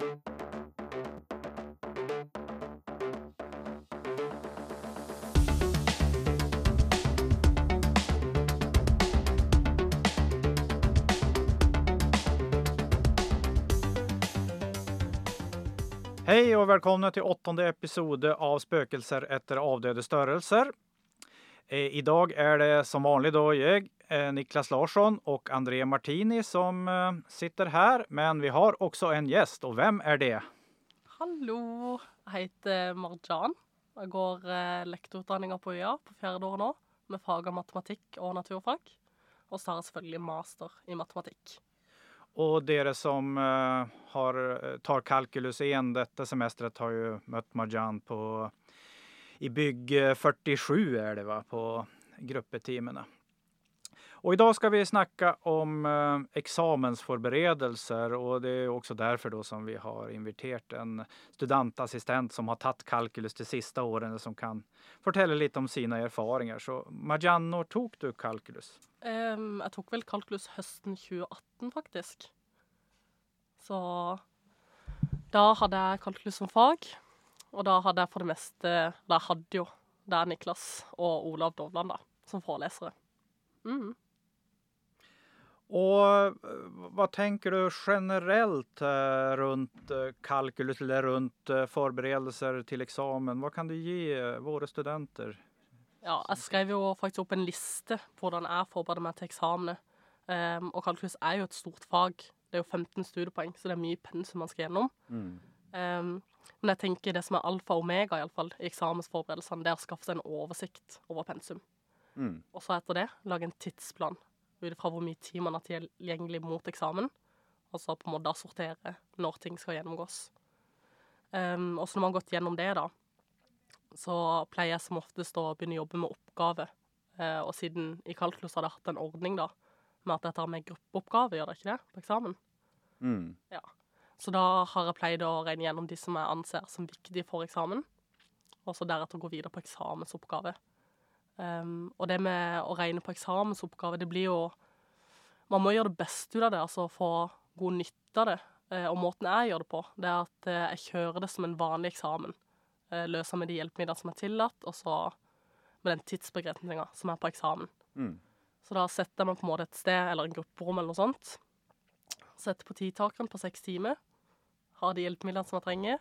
Hei og velkomne til åttende episode av Spøkelser etter avdøde størrelser. Eh, I dag er det som vanlig da jeg, Niklas Larsson og André Martini som eh, sitter her, men vi har også en gjest, og hvem er det? Hallo, jeg heter Marjan. Jeg går eh, lektorutdanninga på UiA på fjerde året nå, med fag av matematikk og naturfag. Og så har jeg selvfølgelig master i matematikk. Og dere som eh, har, tar kalkulus 1 dette semesteret, har jo møtt Marjan på i bygg eh, 47 er det va, på gruppetimene. Og i dag skal vi snakke om eh, eksamensforberedelser, og det er også derfor da som vi har invitert en studentassistent som har tatt kalkulus de siste årene, som kan fortelle litt om sine erfaringer. Så Marjan, når tok du kalkulus? Um, jeg tok vel kalkulus høsten 2018, faktisk. Så da hadde jeg kalkulus som fag. Og da hadde jeg for det meste jeg hadde jo det er Niklas og Olav Dovland da, som forelesere. Mm. Og eh, hva tenker du generelt eh, rundt eh, kalkulus, eller rundt forberedelser til eksamen? Hva kan du gi våre studenter? Ja, jeg skrev jo faktisk opp en liste på hvordan jeg forbereder meg til eksamene. Um, og kalkulus er jo et stort fag. Det er jo 15 studiepoeng, så det er mye pensum man skal gjennom. Em, men jeg tenker det som er alfa og omega i, alle fall, i eksamensforberedelsene, det er å skaffe seg en oversikt over pensum. Mm. Og så etter det lage en tidsplan ut fra hvor mye tid man har tilgjengelig mot eksamen. Og så på en måte sortere når ting skal gjennomgås. Um, og så når man har gått gjennom det, da, så pleier jeg som oftest å begynne å jobbe med oppgave. Uh, og siden i Kalklus har det hatt en ordning da, med at jeg tar med gruppeoppgave, gjør det ikke det, på eksamen? Mm. Så da har jeg pleid å regne gjennom de som jeg anser som viktige for eksamen, og så deretter gå videre på eksamensoppgave. Um, og det med å regne på eksamensoppgave, det blir jo Man må gjøre det beste ut av det, altså få god nytte av det. Uh, og måten jeg gjør det på, det er at uh, jeg kjører det som en vanlig eksamen. Uh, løser med de hjelpemidlene som er tillatt, og så med den tidsbegrensninga som er på eksamen. Mm. Så da setter jeg meg på en måte et sted, eller en grupperom eller noe sånt. Setter på tidtakeren på seks timer. Har de hjelpemidlene som jeg trenger.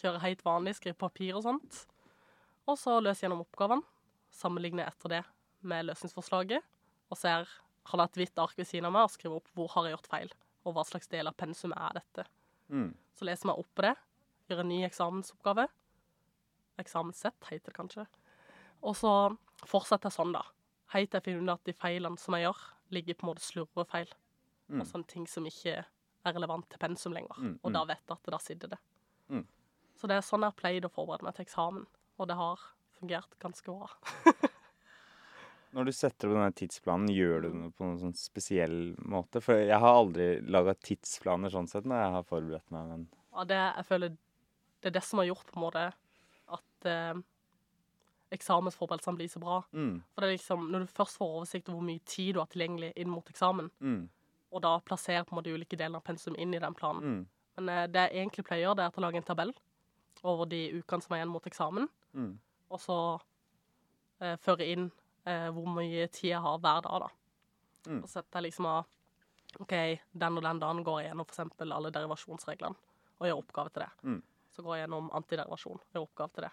Kjører helt vanlig, skriver papir og sånt. Og så løser jeg gjennom oppgavene. Sammenligner etter det med løsningsforslaget. Og ser har det et hvitt ark ved siden av meg og skriver opp hvor har jeg gjort feil. Og hva slags del av pensum er dette. Mm. Så leser jeg opp på det. Gjør en ny eksamensoppgave. Eksamenssett heter det kanskje. Og så fortsetter jeg sånn, da. Helt til jeg finner ut at de feilene som jeg gjør, ligger på en måte slurvefeil. Mm. Og sånne ting som ikke er relevant til pensum lenger. Mm, Og mm. da vet jeg at det da sitter det. Mm. Så det er sånn jeg har pleid å forberede meg til eksamen. Og det har fungert ganske bra. Når du setter opp denne tidsplanen, gjør du det på noen sånn spesiell måte? For jeg har aldri laga tidsplaner sånn sett når jeg har forberedt meg. Men Ja, det, jeg føler det er det som har gjort på en måte at eh, eksamensforberedelsene blir så bra. mm, For det er liksom, Når du først får oversikt over hvor mye tid du har tilgjengelig inn mot eksamen, mm, og da plasserer på en måte ulike deler av pensum inn i den planen mm, Men eh, det jeg egentlig pleier, det er å lage en tabell over de ukene som er igjen mot eksamen, mm, og så eh, føre inn eh, hvor mye tid jeg har hver dag, da. Mm. Og setter jeg liksom av OK, den og den dagen går jeg gjennom f.eks. alle derivasjonsreglene og gjør oppgave til det. Mm. Så går jeg gjennom antiderivasjon og gjør oppgave til det.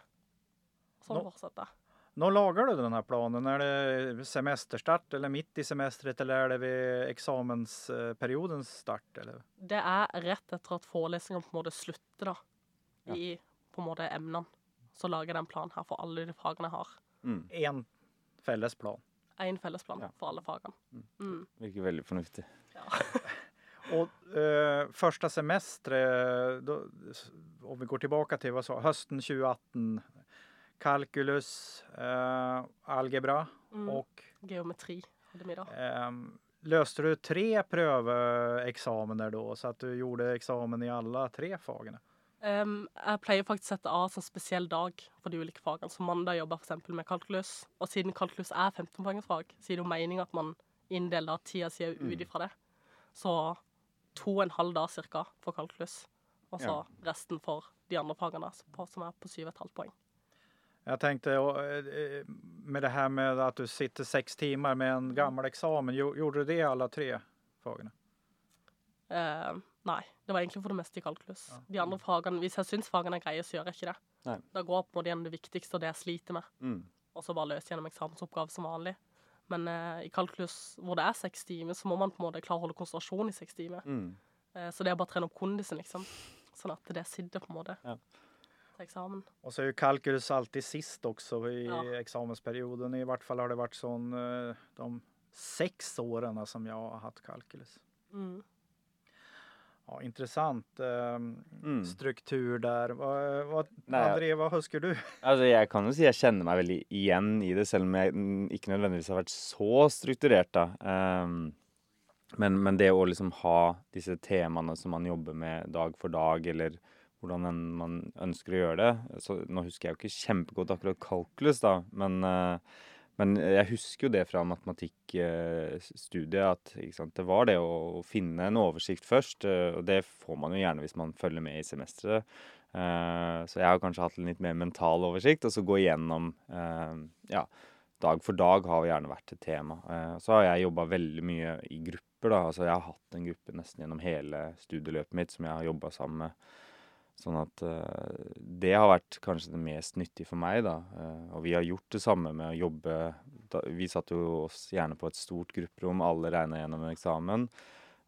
Sånn fortsetter jeg. Nå lager du denne planen? Er det semesterstart, eller midt i semesteret, eller er det ved eksamensperiodens start? Eller? Det er rett etter at forelesningen på en måte slutter, da. Ja. I på en måte emnene. Så lager jeg den planen her for alle de fagene jeg har. mm. En felles plan. Én felles plan Ja. for alle fagene. Mm. Virker veldig fornuftig. Og eh, første semesteret, om vi går tilbake til hva så, høsten 2018, kalkulus, eh, algebra Mm. og Geometri hadde vi da. eh, Løste du tre prøveeksamener da, så at du gjorde eksamen i alle tre fagene? Em, jeg pleier faktisk å sette av en spesiell dag for de ulike fagene. Så mandag jobber jeg f.eks. med kalkulus. Og siden kalkulus er 15-poengsfag, så er det jo meningen at man inndeler tida si ut ifra det. Så to og en halv dag cirka for kalkulus. Og så resten for de andre fagene, som er på 7,5 poeng. Jeg tenkte eh, med det her med at du sitter seks timer med en gammel eksamen, gjorde du det i alle tre fagene? Eh, nei, det var egentlig for det meste i kalkulus. Ja. De andre fagene, Hvis jeg syns fagene er greie, så gjør jeg ikke det. Nei. Da går jeg på en måte gjennom det viktigste og det jeg sliter med. Mm. Og så bare løse gjennom eksamensoppgave som vanlig. Men eh, i kalkulus hvor det er seks timer, så må man på en måte klare å holde konsentrasjon i seks timer. Mm. Eh, så det er bare å trene opp kondisen, liksom. Sånn at det sitter på en måte. Ja. Til eksamen. Og så er jo kalkulus alltid sist også i ja. eksamensperioden. I hvert fall har det vært sånn eh, de seks årene som jeg har hatt kalkulus. Mm. Ja, intressant eh, mm. struktur der. Hva, hva, André, hva husker du? Altså, jeg kan jo si jeg kjenner meg veldig igjen i det, selv om jeg ikke nødvendigvis har vært så strukturert. da. Um, men, men, det å liksom ha disse temaene som man jobber med dag for dag, eller hvordan man ønsker å gjøre det så Nå husker jeg jo ikke kjempegodt akkurat kalkulus, da, men uh, men jeg husker jo det fra matematikkstudiet at sant, det var det å finne en oversikt først. Eh, og det får man jo gjerne hvis man følger med i semesteret. Eh, så jeg har kanskje hatt en litt mer mental oversikt, og så gå igjennom eh, ja, dag for dag har gjerne vært et tema. Så har jeg jobba veldig mye i grupper. da, altså Jeg har hatt en gruppe nesten gjennom hele studieløpet mitt som jeg har jobba sammen med Sånn at uh, det har vært kanskje det mest nyttige for meg, da. Uh, og vi har gjort det samme med å jobbe da, Vi satt jo oss gjerne på et stort grupperom, alle regna gjennom en eksamen.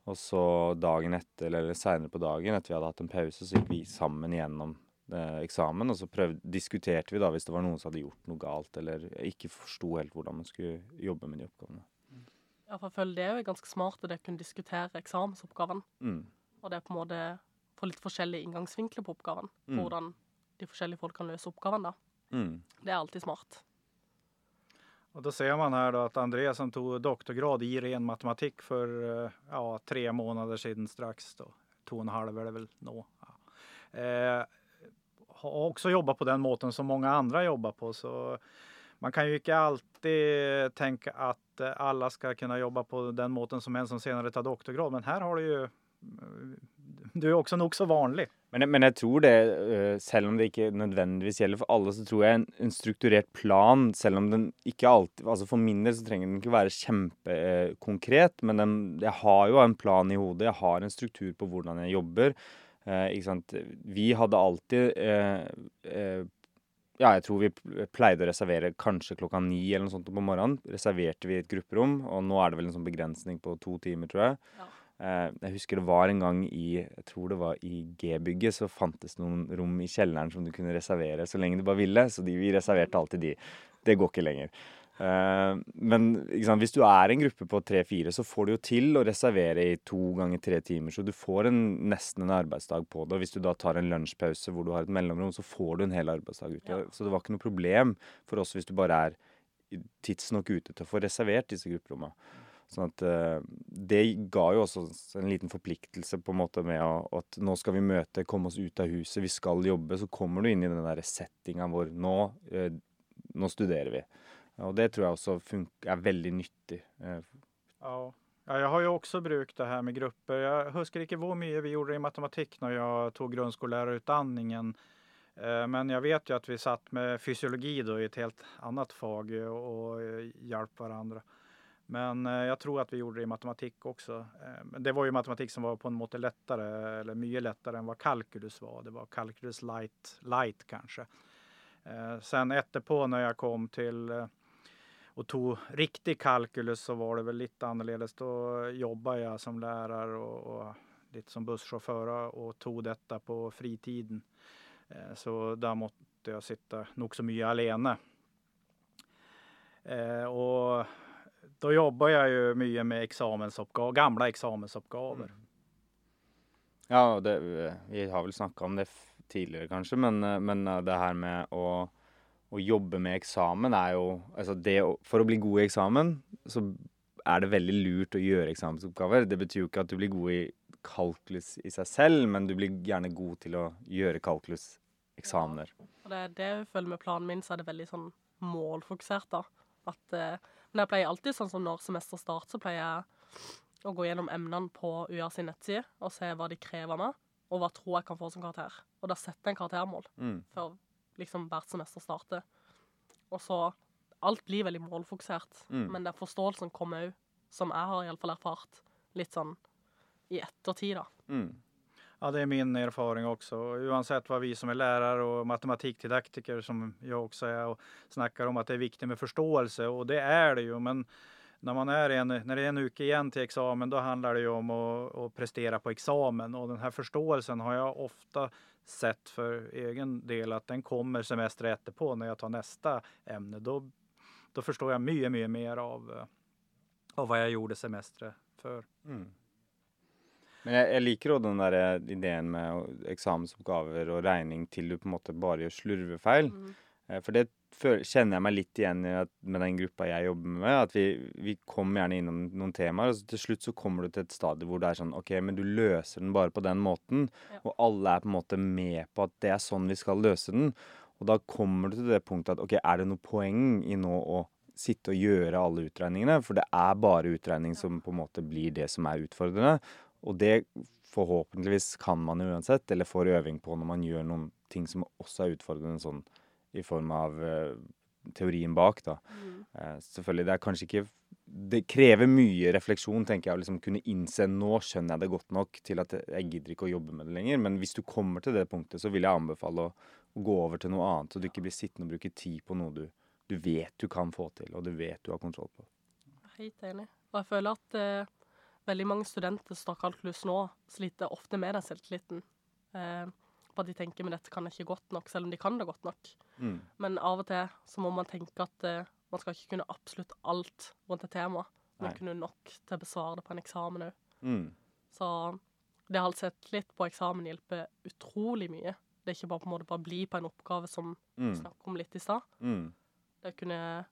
Og så dagen etter, eller seinere på dagen, etter vi hadde hatt en pause, så gikk vi sammen gjennom uh, eksamen. Og så prøvde, diskuterte vi da hvis det var noen som hadde gjort noe galt, eller ikke forsto helt hvordan man skulle jobbe med de oppgavene. Ja, for jeg føler det er jo ganske smart at dere kunne diskutere eksamensoppgaven. Mm. Og det er på en måte få litt forskjellige inngangsvinkler på oppgaven. Mm. Hvordan de forskjellige folk kan løse oppgaven. da. Mm. Det er alltid smart. Og Da ser man her da at Andreas som tok doktorgrad i ren matematikk for eh, ja, tre måneder siden straks. Da. To og en halv er det vel nå. Ja. Eh, har også jobba på den måten som mange andre jobber på. så man kan jo ikke alltid tenke at alle skal kunne jobbe på den måten som en som senere tar doktorgrad, men her har du jo du er også nokså vanlig. Men, men, jeg tror det, øh, selv om det ikke nødvendigvis gjelder for alle, så tror jeg en, en strukturert plan, selv om den ikke alltid altså For min del så trenger den ikke være kjempekonkret, men den, jeg har jo en plan i hodet. Jeg har en struktur på hvordan jeg jobber. Eh, ikke sant? Vi hadde alltid eh, eh, ja, jeg tror vi pleide å reservere kanskje klokka ni eller noe sånt på morgenen. Reserverte vi et grupperom, og nå er det vel en sånn begrensning på to timer, tror jeg. Ja. Eh, jeg husker det var en gang i jeg tror det var i G-bygget, så fantes noen rom i kjelleren som du kunne reservere så lenge du bare ville. Så de, vi reserverte alltid de. Det går ikke lenger. Uh, men sant, hvis du er en gruppe på tre-fire, så får du jo til å reservere i to ganger tre timer. Så du får en, nesten en arbeidsdag på det. Og hvis du da tar en lunsjpause hvor du har et mellomrom, så får du en hel arbeidsdag ute. Ja. Så det var ikke noe problem for oss hvis du bare er tidsnok ute til å få reservert disse grupperommene. Sånn at uh, Det ga jo også en liten forpliktelse på en måte med at nå skal vi møte, komme oss ut av huset, vi skal jobbe. Så kommer du inn i den der settinga hvor nå, uh, nå, studerer vi. Og det tror jeg også er veldig nyttig. Uh. Ja. ja. jeg har jo også brukt det her med grupper. Jeg husker ikke hvor mye vi gjorde i matematikk når jeg tok grunnskolelærerutdanningen. Men jeg vet jo at vi satt med fysiologi da, i et helt annet fag og hjalp hverandre. Men eh, jeg tror at vi gjorde det i matematikk også. Eh, det var jo matematikk som var på en måte lettere, eller mye lettere enn hva kalkulus var. Det var kalkulus light, light kanskje. Eh, sen etterpå, når jeg kom til og tok riktig kalkulus, så var det vel litt annerledes. Da jobba jeg som lærer og, og litt som bussjåfør og tok dette på fritiden. Så da måtte jeg sitte nokså mye alene. Og da jobber jeg jo mye med eksamensoppgaver, gamle eksamensoppgaver. Mm. Ja, det, vi har vel snakka om det tidligere, kanskje, men, men, eh, det her med å, å, jobbe med eksamen er jo altså det, For å bli god i eksamen, så er det veldig lurt å gjøre eksamensoppgaver. Det betyr jo ikke at du blir god i kalkulus i seg selv, men du blir gjerne god til å gjøre kalkuluseksamener. Ja, og det er det jeg føler med planen min, så er det veldig sånn målfokusert, da. At eh, men jeg pleier alltid, sånn som når semester starter, så pleier jeg å gå gjennom emnene på UiA sin nettside og se hva de krever av meg. og hva tror jeg kan få som karakter. Og da setter jeg en karaktermål Mm. før liksom hvert semester starter. Og så Alt blir veldig målfokusert, Mm. men den forståelsen kommer òg, som jeg har iallfall erfart, litt sånn i ettertid, da. Mm. Ja, det är min erfaring också. Oavsett vad vi som är lärare och matematikdidaktiker som jag också är och snackar om att det är viktigt med förståelse och det är det ju. Men när, man är en, när det är en uke igjen til examen da handler det jo om å, å, prestere på examen Og denne forståelsen har jeg ofte sett for egen del at den kommer semesteret etterpå når jeg tar neste emne. Da forstår jeg mye, mycket mer av, eh, av hva jeg gjorde semesteret før. Mm. Men jeg, jeg liker òg den der eh, ideen med eksamensoppgaver og regning til du på en måte bare gjør slurvefeil. Mm. Eh, For det kjenner jeg meg litt igjen i at, med den gruppa jeg jobber med. At vi, vi kommer gjerne innom noen temaer, og så til slutt så kommer du til et stadie hvor det er sånn OK, men du løser den bare på den måten. Ja. Og alle er på en måte med på at det er sånn vi skal løse den. Og da kommer du til det punktet at OK, er det noe poeng i nå å sitte og gjøre alle utregningene? For det er bare utregning som på en måte blir det som er utfordrende. Og det forhåpentligvis kan man uansett, eller får øving på når man gjør noen ting som også er utfordrende sånn i form av eh, teorien bak, da. Mm. Eh, selvfølgelig, det er kanskje ikke Det krever mye refleksjon, tenker jeg, å liksom kunne innse nå skjønner jeg det godt nok til at jeg gidder ikke å jobbe med det lenger. Men hvis du kommer til det punktet, så vil jeg anbefale å, å gå over til noe annet, så du ikke blir sittende og bruke tid på noe du, du vet du kan få til, og du vet du har kontroll på. Helt enig. Og jeg føler at eh, veldig mange studenter som tar kalkulus nå, sliter ofte med den selvtilliten. Eh, på at de tenker men dette kan jeg ikke godt nok, selv om de kan det godt nok. Mm. Men av og til så må man tenke at eh, man skal ikke kunne absolutt alt rundt et tema, men Nei. kunne nok til å besvare det på en eksamen òg. Mm. Så det har sett litt på eksamen hjelper utrolig mye. Det er ikke bare på en måte bare bli på en oppgave som vi Mm. snakket om litt i stad. Mm. Det å kunne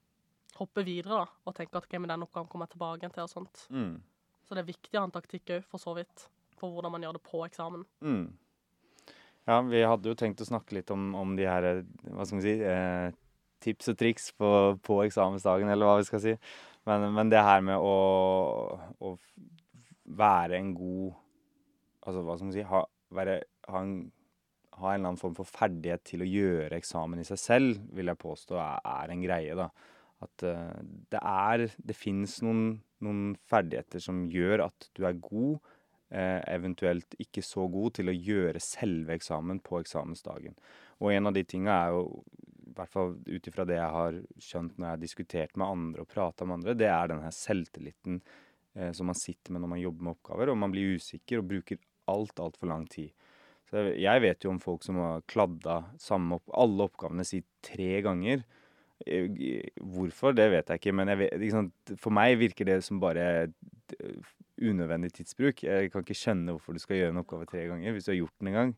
hoppe videre da, og tenke at okay, men den oppgaven kommer jeg tilbake til. og sånt. Mm. Så det er viktig å ha en taktikk òg, for så vidt, for hvordan man gjør det på eksamen. Mm. Ja, vi hadde jo tenkt å snakke litt om, om de her, eh, hva skal vi si, eh, tips og triks på, på eksamensdagen, eller hva vi skal si. Men, men det her med å, å være en god Altså, hva skal man si, ha, være, ha, en, ha en eller annen form for ferdighet til å gjøre eksamen i seg selv, vil jeg påstå er, er en greie, da. At eh, det er Det fins noen, noen ferdigheter som gjør at du er god, eh, eventuelt ikke så god til å gjøre selve eksamen på eksamensdagen. Og en av de tinga er jo, i hvert fall ut ifra det jeg har skjønt når jeg har diskutert med andre og prata med andre, det er den her selvtilliten eh, som man sitter med når man jobber med oppgaver, og man blir usikker og bruker alt, altfor lang tid. Så jeg- vet jo om folk som har kladda samme opp, alle oppgavene si tre ganger. Hvorfor, det vet jeg ikke, men jeg vet, sant, for meg virker det som bare eh, unødvendig tidsbruk. Jeg kan ikke skjønne hvorfor du skal gjøre en oppgave tre ganger hvis du har gjort den en gang.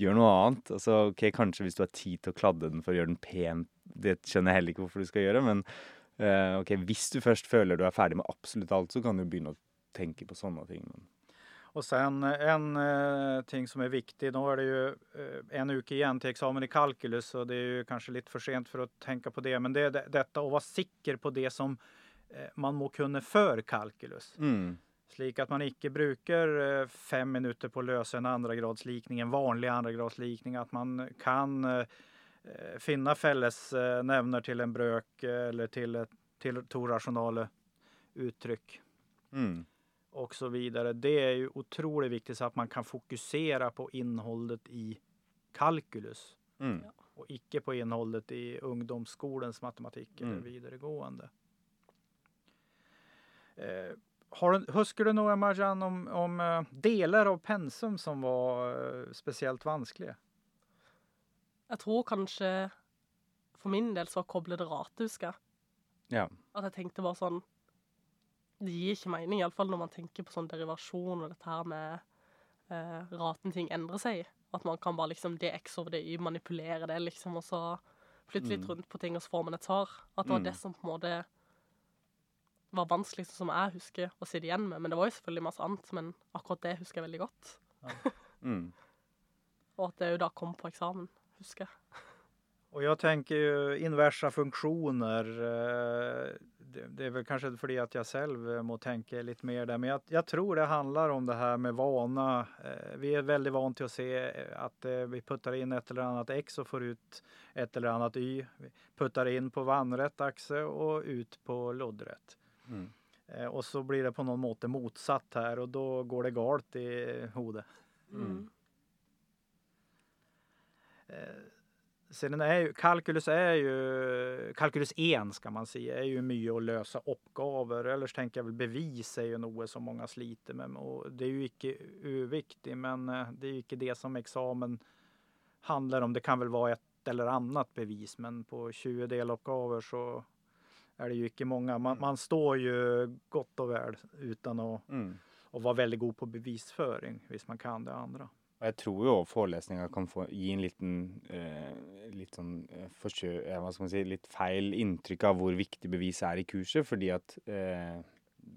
Gjør noe annet. Altså, ok, Kanskje hvis du har tid til å kladde den for å gjøre den pen, det skjønner jeg heller ikke hvorfor du skal gjøre, men uh, ok, hvis du først føler du er ferdig med absolutt alt, så kan du begynne å tenke på sånne ting. Men, Och sen eh, en eh, ting som är viktig, då är det ju eh, en uke igjen til eksamen i kalkylus og det er jo kanskje litt for sent for å tenke på det. Men det er det, å være vara sikker på det som eh, man må kunne før kalkylus. mm, Slik at man ikke bruker fem minutter på å løse en andregradslikning, en vanlig andregradslikning. At man kan finne felles eh, nevner til en brøk eller til, til to rasjonale uttrykk mm, og så videre. Det er jo utrolig viktig så at man kan fokusere på innholdet i kalkulus. mm. Og ikke på innholdet i ungdomsskolens matematikk eller Mm. videregående. Eh, har du, husker du noe, Marjan, om, om eh, deler av pensum som var eh, spesielt vanskelige? Jeg tror kanskje for min del så var det rate, husker jeg. Ja. At jeg tenkte bare sånn Det gir ikke mening, iallfall når man tenker på sånn derivasjon og dette her med eh, raten ting endrer seg. At man kan bare liksom det x over det y, manipulere det, liksom, og så flytte litt Mm. rundt på ting, og så får man et svar. At det var Mm. det som på en måte var vanskeligst, som jeg husker å sitte igjen med. Men det var jo selvfølgelig masse annet, men akkurat det husker jeg veldig godt. Mm. Og at det jo da kom på eksamen, husker jeg. Och jag tänker ju inversa funktioner. eh, Det, är väl kanske för att jag själv eh, må tänka lite mer där. Men jag, jag tror det handlar om det här med vana. Eh, Vi är väldigt vana till att se att vi puttar in ett eller annat X och får ut ett eller annat Y. Vi puttar in på vannrätt axe och ut på loddrätt. Mm. Eh, Och så blir det på någon måte motsatt här och då går det galt i hodet. Mm. Jo, kalkulus er jo Kalkulus 1 skal man si, er jo mye å løse oppgaver. Ellers tenker jeg vel bevis er jo noe som mange sliter med. Og det er jo ikke uviktig, men eh, det er jo ikke det som eksamen handler om. Det kan vel være et eller annet bevis, men på 20 deloppgaver så er det jo ikke mange. Man, man står jo godt og vel uten å, Mm. å være veldig god på bevisføring, hvis man kan det andre. Og jeg tror jo forelesninga kan få, gi en liten eh, litt sånn eh, forsø, eh, hva skal man si, litt feil inntrykk av hvor viktig bevis er i kurset, fordi at eh,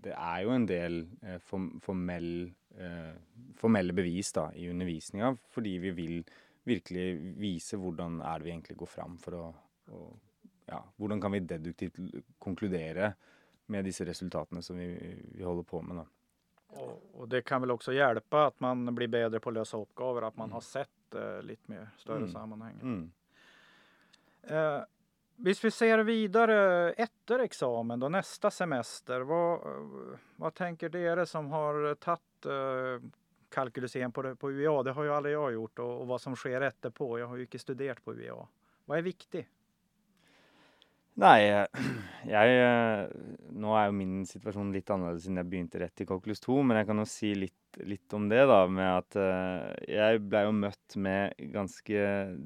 det er jo en del eh, form, formell, eh, formelle bevis da, i undervisninga, fordi vi vil virkelig vise hvordan er det vi egentlig går fram for å, å ja, Hvordan kan vi deduktivt konkludere med disse resultatene som vi, vi holder på med, da. Og, og det kan vel også hjelpe at man blir bedre på å løse oppgaver, at man har sett eh, litt mer større Mm. sammenheng. Mm. Eh, hvis vi ser videre etter eksamen, da, neste semester, hva, hva tenker dere som har tatt uh, kalkulusen på, på UiA? Det har jo aldri jeg gjort, og, og hva som skjer etterpå. Jeg har jo ikke studert på UiA. Hva er viktig? Nei, eh, jeg eh, Nå er jo min situasjon litt annerledes siden jeg begynte rett i Kalkulus 2, men jeg kan jo si litt, litt om det, da, med at eh, jeg blei jo møtt med ganske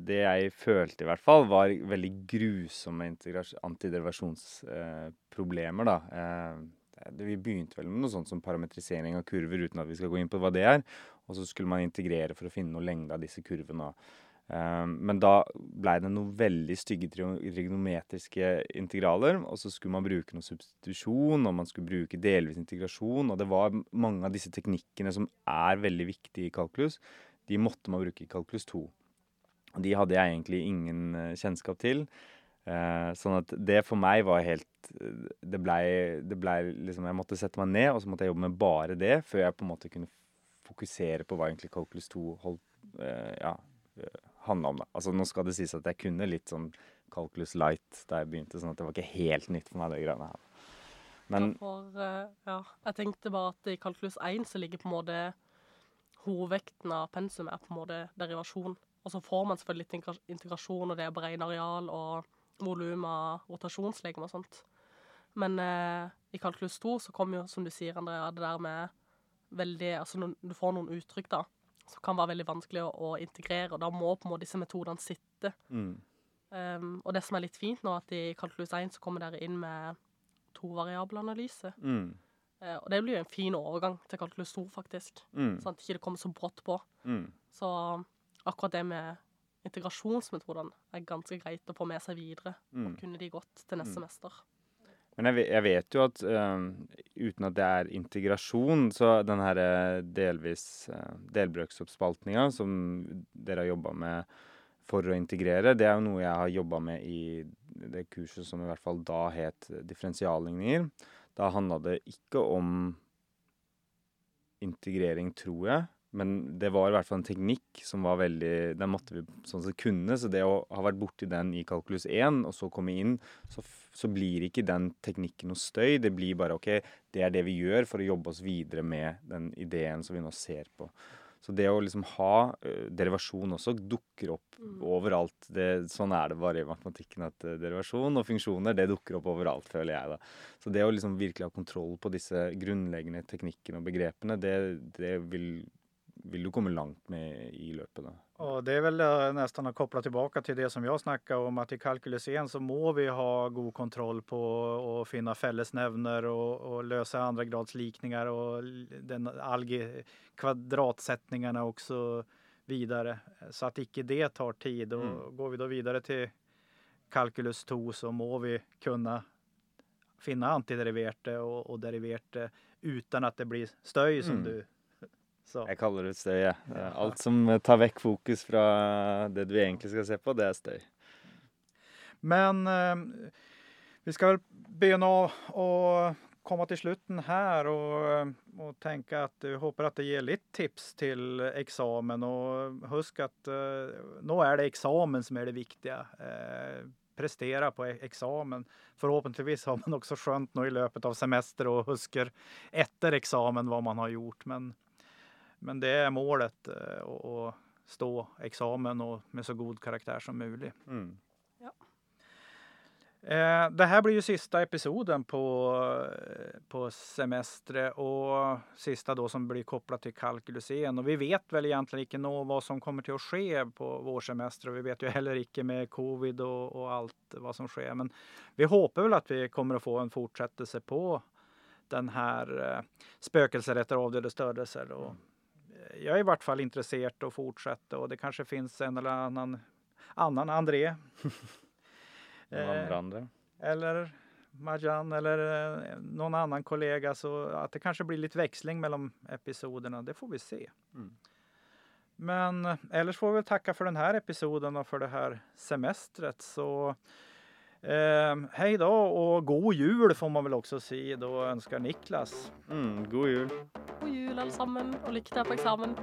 Det jeg følte, i hvert fall, var veldig grusomme antiderivasjonsproblemer, da. Vi begynte vel med noe sånt som parametrisering av kurver, uten at vi skal gå inn på hva det er. Og så skulle man integrere for å finne noe lengde av disse kurvene. Eh, men da blei det noen veldig stygge trigonometriske integraler, og så skulle man bruke noe substitusjon, og man skulle bruke delvis integrasjon, og det var mange av disse teknikkene som er veldig viktige i kalkulus, de måtte man bruke i kalkulus 2. Og de hadde jeg egentlig ingen eh, kjennskap til. Eh, sånn at det for meg var helt eh, Det blei ble liksom Jeg måtte sette meg ned, og så måtte jeg jobbe med bare det, før jeg på en måte kunne fokusere på hva egentlig kalkulus 2 holdt, eh, ja, eh, handla om. da. Altså Nå skal det sies at jeg kunne litt sånn calculus light da jeg begynte, sånn at det var ikke helt nytt for meg, det greiene her. Men Ja, for, eh, ja, jeg tenkte bare at i Calculus 1 så ligger på en måte hovedvekten av pensum er på en måte derivasjon. Og så får man selvfølgelig litt integrasjon, og det er beregne areal og volum av rotasjonslegeme og sånt. Men eh, i kalkulus 2 så kommer jo, som du sier, Andrea, det der med veldig Altså du får noen uttrykk, da, som kan være veldig vanskelig å, å integrere, og da må på en måte disse metodene sitte. mm, Um, og det som er litt fint nå, at i kalkulus 1 så kommer dere inn med tovariabelanalyse. mm, Uh, og det blir jo en fin overgang til kalkulus 2, faktisk. mm, Sånn at ikke det kommer så brått på. mm. Så akkurat det med integrasjonsmetodene er ganske greit å få med seg videre. Mm. Og kunne de godt til neste Mm. semester. Men jeg, jeg vet jo at øhm, uten at det er integrasjon, så den her eh, delvis uh, delbrøksoppspaltninga som dere har jobba med for å integrere, det er jo noe jeg har jobba med i det kurset som i hvert fall da het differensialligninger. Da handla det ikke om integrering, tror jeg. Men det var i hvert fall en teknikk som var veldig Den måtte vi sånn sett kunne. Så det å ha vært borti den i kalkulus 1, og så komme inn, så, så blir ikke den teknikken noe støy. Det blir bare OK, det er det vi gjør for å jobbe oss videre med den ideen som vi nå ser på. Så det å liksom ha derivasjon også dukker opp Mm. overalt. Det, sånn er det bare i matematikken at derivasjon og funksjoner det dukker opp overalt, føler jeg. da. Så det å liksom virkelig ha kontroll på disse grunnleggende teknikkene og begrepene, det, det vil, vil du komme langt med i løpet. da. Og det er vel eh, nesten å koble tilbake til det som jeg snakket om, at i kalkulus 1 så må vi ha god kontroll på å finne fellesnevner og, og løse andregradslikninger og den alge kvadratsetningene også videre. Så at ikke det tar tid. Og Mm. går vi da videre til kalkulus 2 så må vi kunne finne antideriverte og, og deriverte uten at det blir støy, som Mm. du sa. Jeg kaller det støy. jeg. Er Alt som tar vekk fokus fra det du egentlig skal se på, det er støy. Men eh, vi skal vel begynne å, å komme til slutten her og, og tenke at du håper at det gir litt tips til eksamen. Og husk at eh, nå er det eksamen som er det viktige. Eh, prestere på eksamen. Forhåpentligvis har man også skjønt nå i løpet av semester og husker etter eksamen hva man har gjort. Men, men det er målet uh, å, å stå eksamen og med så god karakter som mulig. Mm. Eh, det her blir jo sista episoden på, eh, på semesteret, og sista da som blir kopplat til Calculus 1. Og vi vet vel egentlig ikke nå hva som kommer til å skje på vårsemesteret, Og vi vet jo heller ikke med covid og, og alt hva som skjer. Men vi håper vel at vi kommer å få en fortsettelse på den her eh, spøkelser etter avdøde størrelser. Og eh, jeg er i hvert fall intresserad att å fortsette, og det kanskje finns en eller annen, annan André eh, eller Marjan eller någon noen annen kollega. Så at det kanskje blir litt veksling mellom episoderna, det får vi se. Mm. Men eh, ellers får vi takke for denne episoden og for det her semestret. Så eh, hei da, og god jul får man vel også si. Da ønsker Niklas. Mm, god jul. God jul, alle sammen, og lykke til på eksamen.